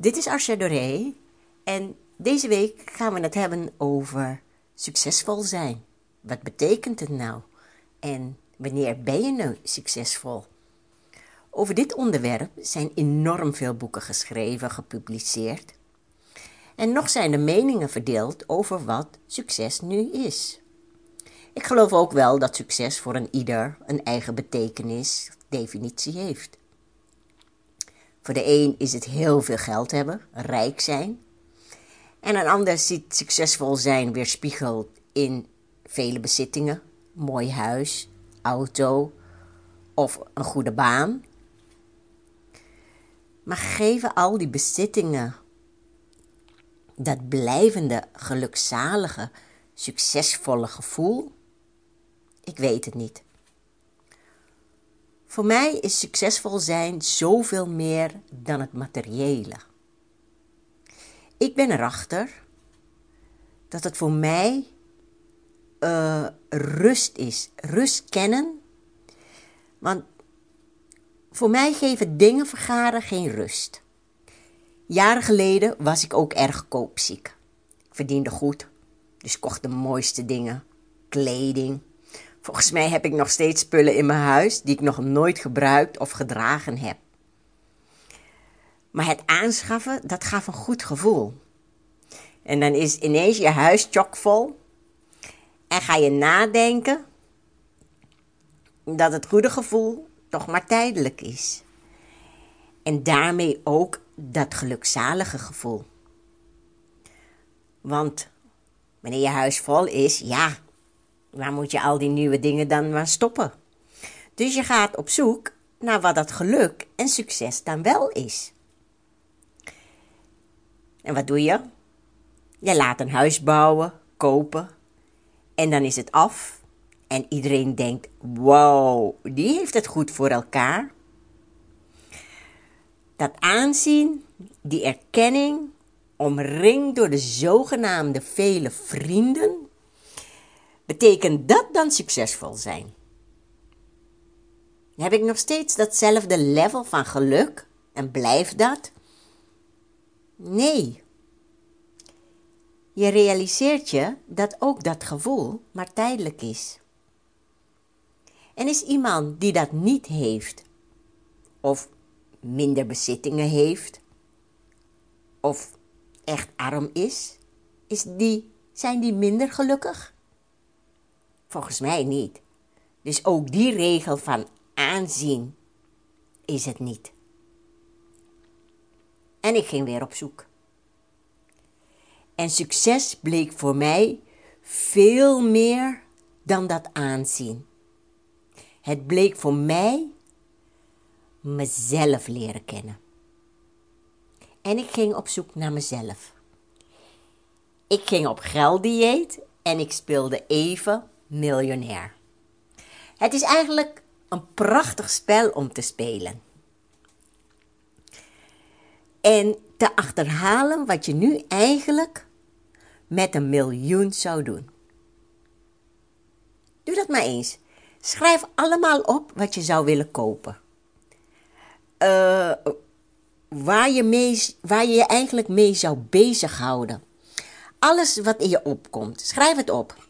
Dit is Arcia Doré en deze week gaan we het hebben over succesvol zijn. Wat betekent het nou? En wanneer ben je nou succesvol? Over dit onderwerp zijn enorm veel boeken geschreven, gepubliceerd. En nog zijn de meningen verdeeld over wat succes nu is. Ik geloof ook wel dat succes voor een ieder een eigen betekenis, definitie heeft. Voor de een is het heel veel geld hebben, rijk zijn. En een ander ziet succesvol zijn weerspiegeld in vele bezittingen, mooi huis, auto of een goede baan. Maar geven al die bezittingen dat blijvende, gelukzalige, succesvolle gevoel? Ik weet het niet. Voor mij is succesvol zijn zoveel meer dan het materiële. Ik ben erachter dat het voor mij uh, rust is. Rust kennen. Want voor mij geven dingen vergaren geen rust. Jaren geleden was ik ook erg koopziek. Ik verdiende goed, dus kocht de mooiste dingen. Kleding, Volgens mij heb ik nog steeds spullen in mijn huis die ik nog nooit gebruikt of gedragen heb. Maar het aanschaffen, dat gaf een goed gevoel. En dan is ineens je huis chockvol. En ga je nadenken dat het goede gevoel toch maar tijdelijk is. En daarmee ook dat gelukzalige gevoel. Want wanneer je huis vol is, ja, Waar moet je al die nieuwe dingen dan maar stoppen? Dus je gaat op zoek naar wat dat geluk en succes dan wel is. En wat doe je? Je laat een huis bouwen, kopen. En dan is het af. En iedereen denkt: wow, die heeft het goed voor elkaar. Dat aanzien, die erkenning, omringd door de zogenaamde vele vrienden, Betekent dat dan succesvol zijn? Heb ik nog steeds datzelfde level van geluk en blijft dat? Nee. Je realiseert je dat ook dat gevoel maar tijdelijk is. En is iemand die dat niet heeft, of minder bezittingen heeft, of echt arm is, is die, zijn die minder gelukkig? Volgens mij niet. Dus ook die regel van aanzien is het niet. En ik ging weer op zoek. En succes bleek voor mij veel meer dan dat aanzien. Het bleek voor mij mezelf leren kennen. En ik ging op zoek naar mezelf. Ik ging op gelddieet en ik speelde even miljonair. Het is eigenlijk een prachtig spel om te spelen. En te achterhalen wat je nu eigenlijk met een miljoen zou doen. Doe dat maar eens. Schrijf allemaal op wat je zou willen kopen. Uh, waar, je mee, waar je je eigenlijk mee zou bezighouden. Alles wat in je opkomt, schrijf het op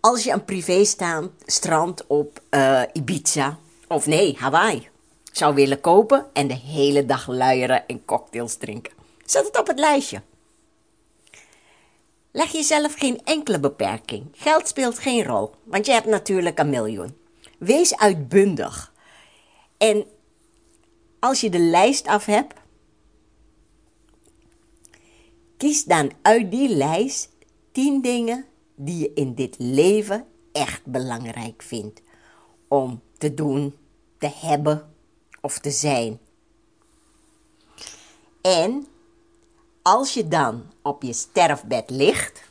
als je een privéstrand op uh, Ibiza, of nee, Hawaii, zou willen kopen en de hele dag luieren en cocktails drinken. Zet het op het lijstje. Leg jezelf geen enkele beperking. Geld speelt geen rol, want je hebt natuurlijk een miljoen. Wees uitbundig. En als je de lijst af hebt, kies dan uit die lijst 10 dingen die je in dit leven echt belangrijk vindt om te doen, te hebben of te zijn. En als je dan op je sterfbed ligt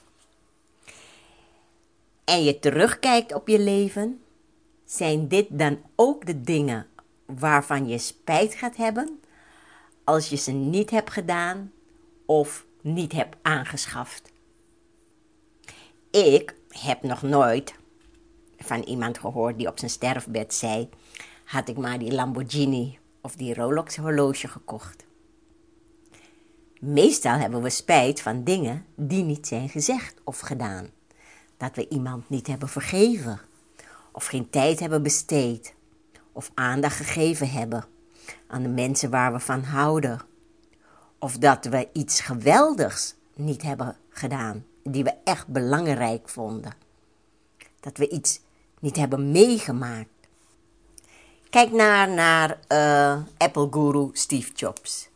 en je terugkijkt op je leven, zijn dit dan ook de dingen waarvan je spijt gaat hebben als je ze niet hebt gedaan of niet hebt aangeschaft? Ik heb nog nooit van iemand gehoord die op zijn sterfbed zei: had ik maar die Lamborghini of die Rolex horloge gekocht. Meestal hebben we spijt van dingen die niet zijn gezegd of gedaan. Dat we iemand niet hebben vergeven, of geen tijd hebben besteed, of aandacht gegeven hebben aan de mensen waar we van houden. Of dat we iets geweldigs niet hebben gedaan, die we echt belangrijk vonden. Dat we iets niet hebben meegemaakt. Kijk naar, naar uh, Apple-guru Steve Jobs,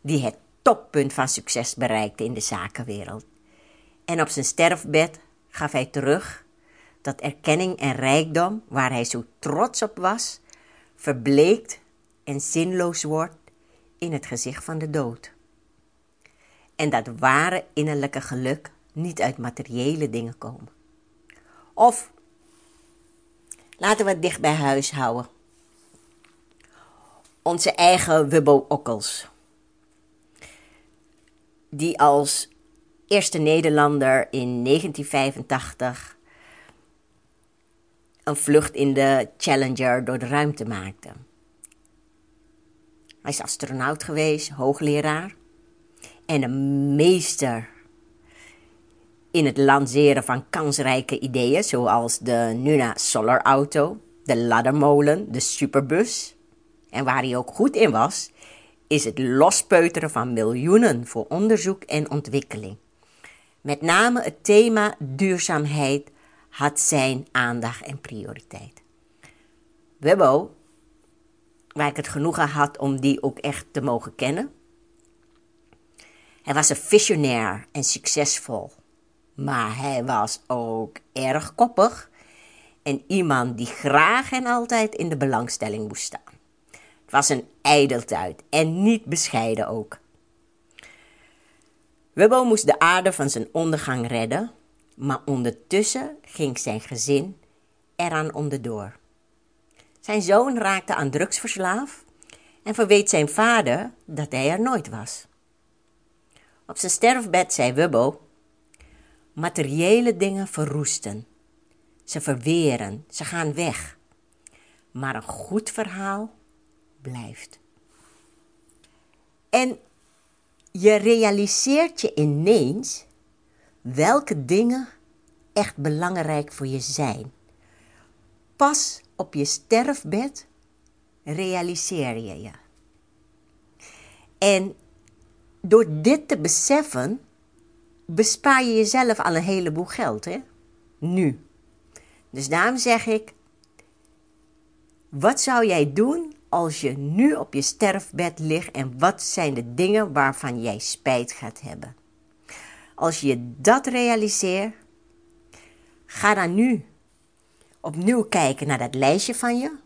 die het toppunt van succes bereikte in de zakenwereld. En op zijn sterfbed gaf hij terug dat erkenning en rijkdom, waar hij zo trots op was, verbleekt en zinloos wordt in het gezicht van de dood. En dat ware innerlijke geluk niet uit materiële dingen komen. Of laten we het dicht bij huis houden. Onze eigen Wubbo Okkels die als eerste Nederlander in 1985 een vlucht in de Challenger door de ruimte maakte. Hij is astronaut geweest, hoogleraar en een meester in het lanceren van kansrijke ideeën, zoals de Nuna Solar Auto, de laddermolen, de superbus. En waar hij ook goed in was, is het lospeuteren van miljoenen voor onderzoek en ontwikkeling. Met name het thema duurzaamheid had zijn aandacht en prioriteit. Webbo, waar ik het genoegen had om die ook echt te mogen kennen. Hij was een visionair en succesvol, maar hij was ook erg koppig en iemand die graag en altijd in de belangstelling moest staan. Het was een ijdeltuit en niet bescheiden ook. Wubbo moest de aarde van zijn ondergang redden, maar ondertussen ging zijn gezin eraan onderdoor. Zijn zoon raakte aan drugs verslaafd en verweet zijn vader dat hij er nooit was. Op zijn sterfbed zei Wubbo: Materiële dingen verroesten. Ze verweren, ze gaan weg. Maar een goed verhaal blijft. En je realiseert je ineens welke dingen echt belangrijk voor je zijn. Pas op je sterfbed realiseer je je. En door dit te beseffen, bespaar je jezelf al een heleboel geld, hè? Nu. Dus daarom zeg ik, wat zou jij doen als je nu op je sterfbed ligt en wat zijn de dingen waarvan jij spijt gaat hebben? Als je dat realiseert, ga dan nu opnieuw kijken naar dat lijstje van je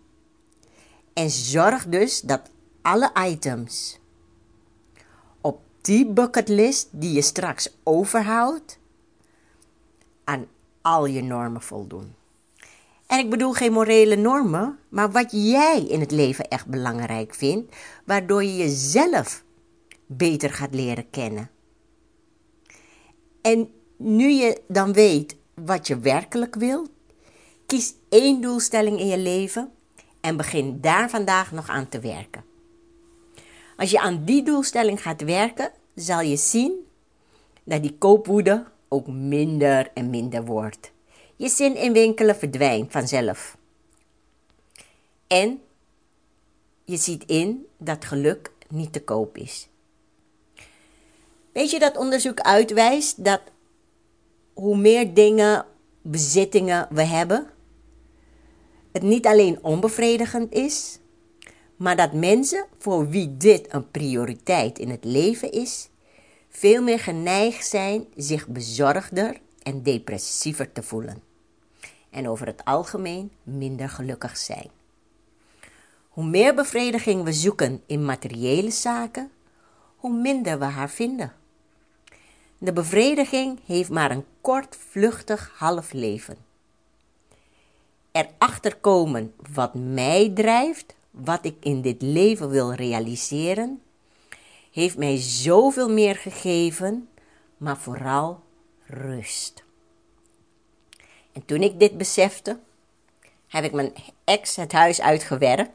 en zorg dus dat alle items die bucketlist die je straks overhoudt aan al je normen voldoen. En ik bedoel geen morele normen, maar wat jij in het leven echt belangrijk vindt, waardoor je jezelf beter gaat leren kennen. En nu je dan weet wat je werkelijk wilt, kies één doelstelling in je leven en begin daar vandaag nog aan te werken. Als je aan die doelstelling gaat werken, zal je zien dat die koopwoede ook minder en minder wordt. Je zin in winkelen verdwijnt vanzelf. En je ziet in dat geluk niet te koop is. Weet je dat onderzoek uitwijst dat hoe meer dingen, bezittingen we hebben, het niet alleen onbevredigend is, maar dat mensen voor wie dit een prioriteit in het leven is, veel meer geneigd zijn zich bezorgder en depressiever te voelen en over het algemeen minder gelukkig zijn. Hoe meer bevrediging we zoeken in materiële zaken, hoe minder we haar vinden De bevrediging heeft maar een kort, vluchtig half leven. Erachter komen wat mij drijft, wat ik in dit leven wil realiseren, heeft mij zoveel meer gegeven, maar vooral rust. En toen ik dit besefte, heb ik mijn ex het huis uitgewerkt.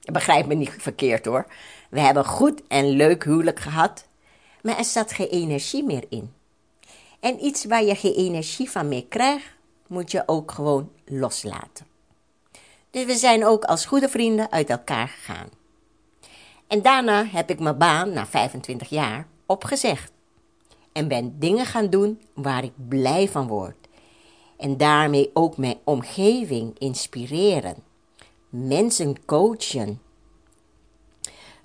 Begrijp me niet verkeerd hoor. We hebben goed en leuk huwelijk gehad, maar er zat geen energie meer in. En iets waar je geen energie van meer krijgt, moet je ook gewoon loslaten. Dus we zijn ook als goede vrienden uit elkaar gegaan. En daarna heb ik mijn baan, na 25 jaar, opgezegd. En ben dingen gaan doen waar ik blij van word. En daarmee ook mijn omgeving inspireren. Mensen coachen.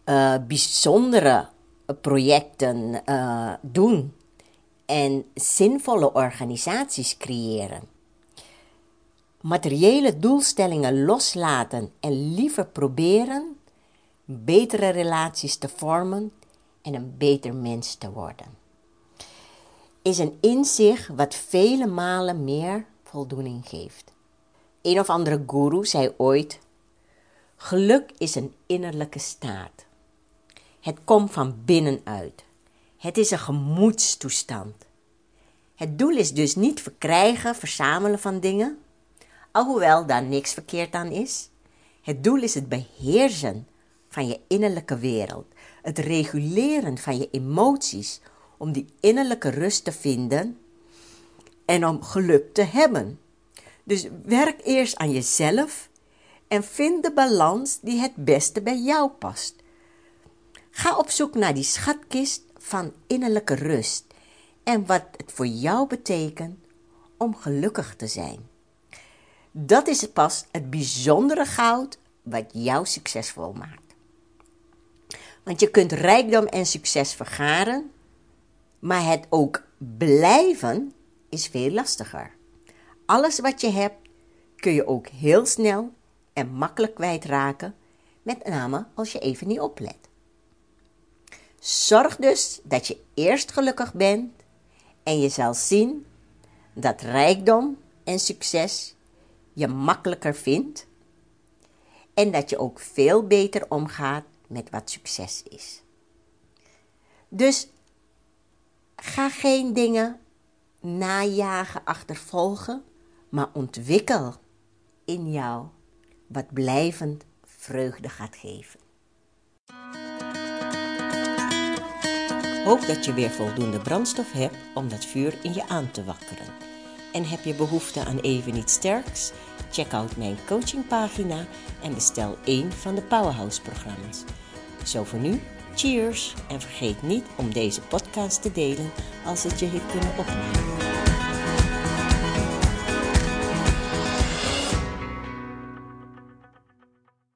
Uh, bijzondere projecten uh, doen. En zinvolle organisaties creëren. Materiële doelstellingen loslaten en liever proberen betere relaties te vormen en een beter mens te worden. Is een inzicht wat vele malen meer voldoening geeft. Een of andere guru zei ooit: Geluk is een innerlijke staat. Het komt van binnenuit. Het is een gemoedstoestand. Het doel is dus niet verkrijgen, verzamelen van dingen, alhoewel daar niks verkeerd aan is. Het doel is het beheersen van je innerlijke wereld, het reguleren van je emoties om die innerlijke rust te vinden en om geluk te hebben. Dus werk eerst aan jezelf en vind de balans die het beste bij jou past. Ga op zoek naar die schatkist van innerlijke rust en wat het voor jou betekent om gelukkig te zijn. Dat is pas het bijzondere goud wat jou succesvol maakt. Want je kunt rijkdom en succes vergaren, maar het ook blijven is veel lastiger. Alles wat je hebt kun je ook heel snel en makkelijk kwijtraken, met name als je even niet oplet. Zorg dus dat je eerst gelukkig bent en je zal zien dat rijkdom en succes je makkelijker vindt en dat je ook veel beter omgaat met wat succes is. Dus ga geen dingen najagen, achtervolgen, maar ontwikkel in jou wat blijvend vreugde gaat geven. Hoop dat je weer voldoende brandstof hebt om dat vuur in je aan te wakkeren. En heb je behoefte aan even iets sterks? Check out mijn coachingpagina en bestel één van de Powerhouse-programma's. Zo voor nu, cheers! En vergeet niet om deze podcast te delen als het je heeft kunnen opnemen.